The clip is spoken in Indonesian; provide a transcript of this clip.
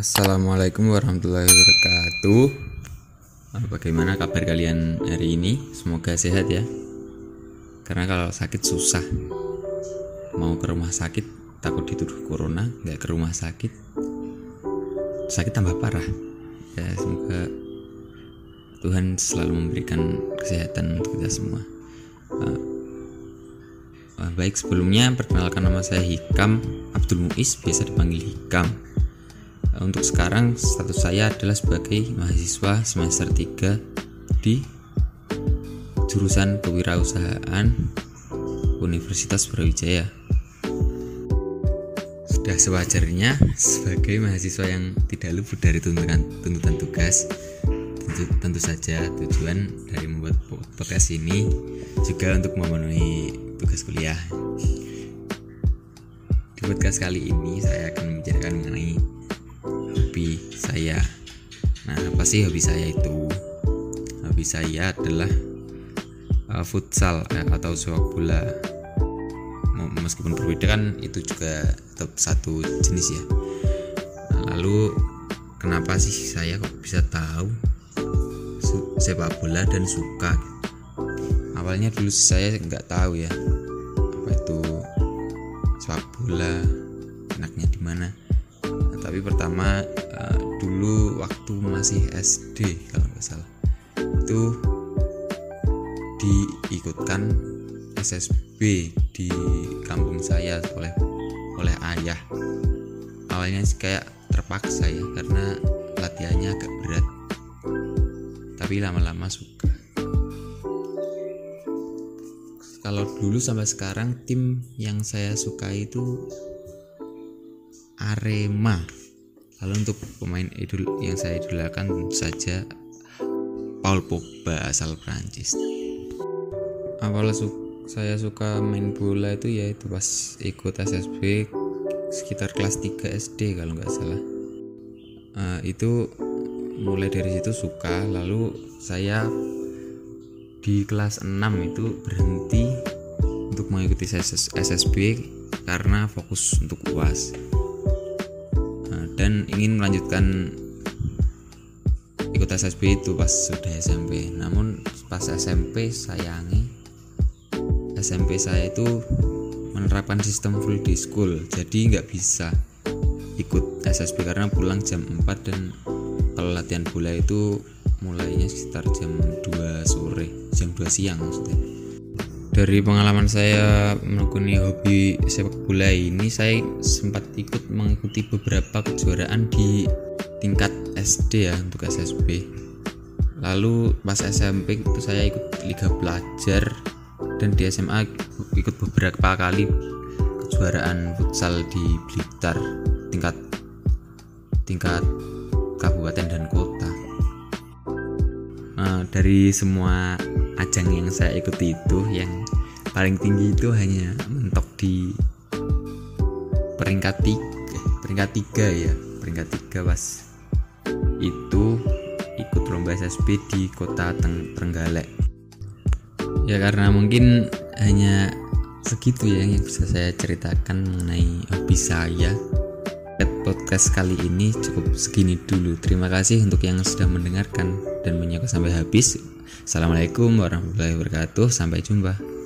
Assalamualaikum warahmatullahi wabarakatuh. Eh, Bagaimana kabar kalian hari ini? Semoga sehat ya. Karena kalau sakit susah. Mau ke rumah sakit takut dituduh corona, nggak ke rumah sakit. Sakit tambah parah. Ya semoga Tuhan selalu memberikan kesehatan untuk kita semua. Eh, eh, baik sebelumnya perkenalkan nama saya Hikam Abdul Muiz biasa dipanggil Hikam. Untuk sekarang status saya adalah sebagai mahasiswa semester 3 di jurusan kewirausahaan Universitas Brawijaya. Sudah sewajarnya sebagai mahasiswa yang tidak luput dari tuntutan, tuntutan tugas. Tentu, tentu saja tujuan dari membuat podcast ini juga untuk memenuhi tugas kuliah. Di podcast kali ini saya akan membicarakan mengenai hobi saya. Nah, apa sih hobi saya itu? Hobi saya adalah uh, futsal eh, atau sepak bola. Meskipun berbeda kan itu juga tetap satu jenis ya. Nah, lalu kenapa sih saya kok bisa tahu sepak bola dan suka? Awalnya dulu saya nggak tahu ya apa itu sepak bola enaknya di mana tapi pertama eh, dulu waktu masih SD kalau nggak salah. Itu diikutkan SSB di kampung saya oleh oleh ayah. Awalnya sih kayak terpaksa ya karena latihannya agak berat. Tapi lama-lama suka. Kalau dulu sampai sekarang tim yang saya suka itu Arema. Lalu untuk pemain idol yang saya idolakan tentu saja Paul Pogba asal Prancis. Awalnya su- saya suka main bola itu ya itu pas ikut SSB sekitar kelas 3 SD kalau nggak salah. Eh, itu mulai dari situ suka lalu saya di kelas 6 itu berhenti untuk mengikuti SS SSB karena fokus untuk UAS. Dan ingin melanjutkan ikut SSB itu pas sudah SMP namun pas SMP sayangi SMP saya itu menerapkan sistem full day school. Jadi nggak bisa ikut SSB karena pulang jam 4 dan kalau latihan bola itu mulainya sekitar jam 2 sore jam 2 siang maksudnya dari pengalaman saya menekuni hobi sepak bola ini saya sempat ikut mengikuti beberapa kejuaraan di tingkat SD ya untuk SSB lalu pas SMP itu saya ikut liga pelajar dan di SMA ikut beberapa kali kejuaraan futsal di Blitar tingkat tingkat kabupaten dan kota. Nah, dari semua ajang yang saya ikuti itu yang paling tinggi itu hanya mentok di peringkat tiga peringkat tiga ya peringkat tiga pas itu ikut lomba SSB di kota Teng Trenggalek ya karena mungkin hanya segitu ya yang bisa saya ceritakan mengenai hobi saya podcast kali ini cukup segini dulu. Terima kasih untuk yang sudah mendengarkan dan menyimak sampai habis. Assalamualaikum warahmatullahi wabarakatuh. Sampai jumpa.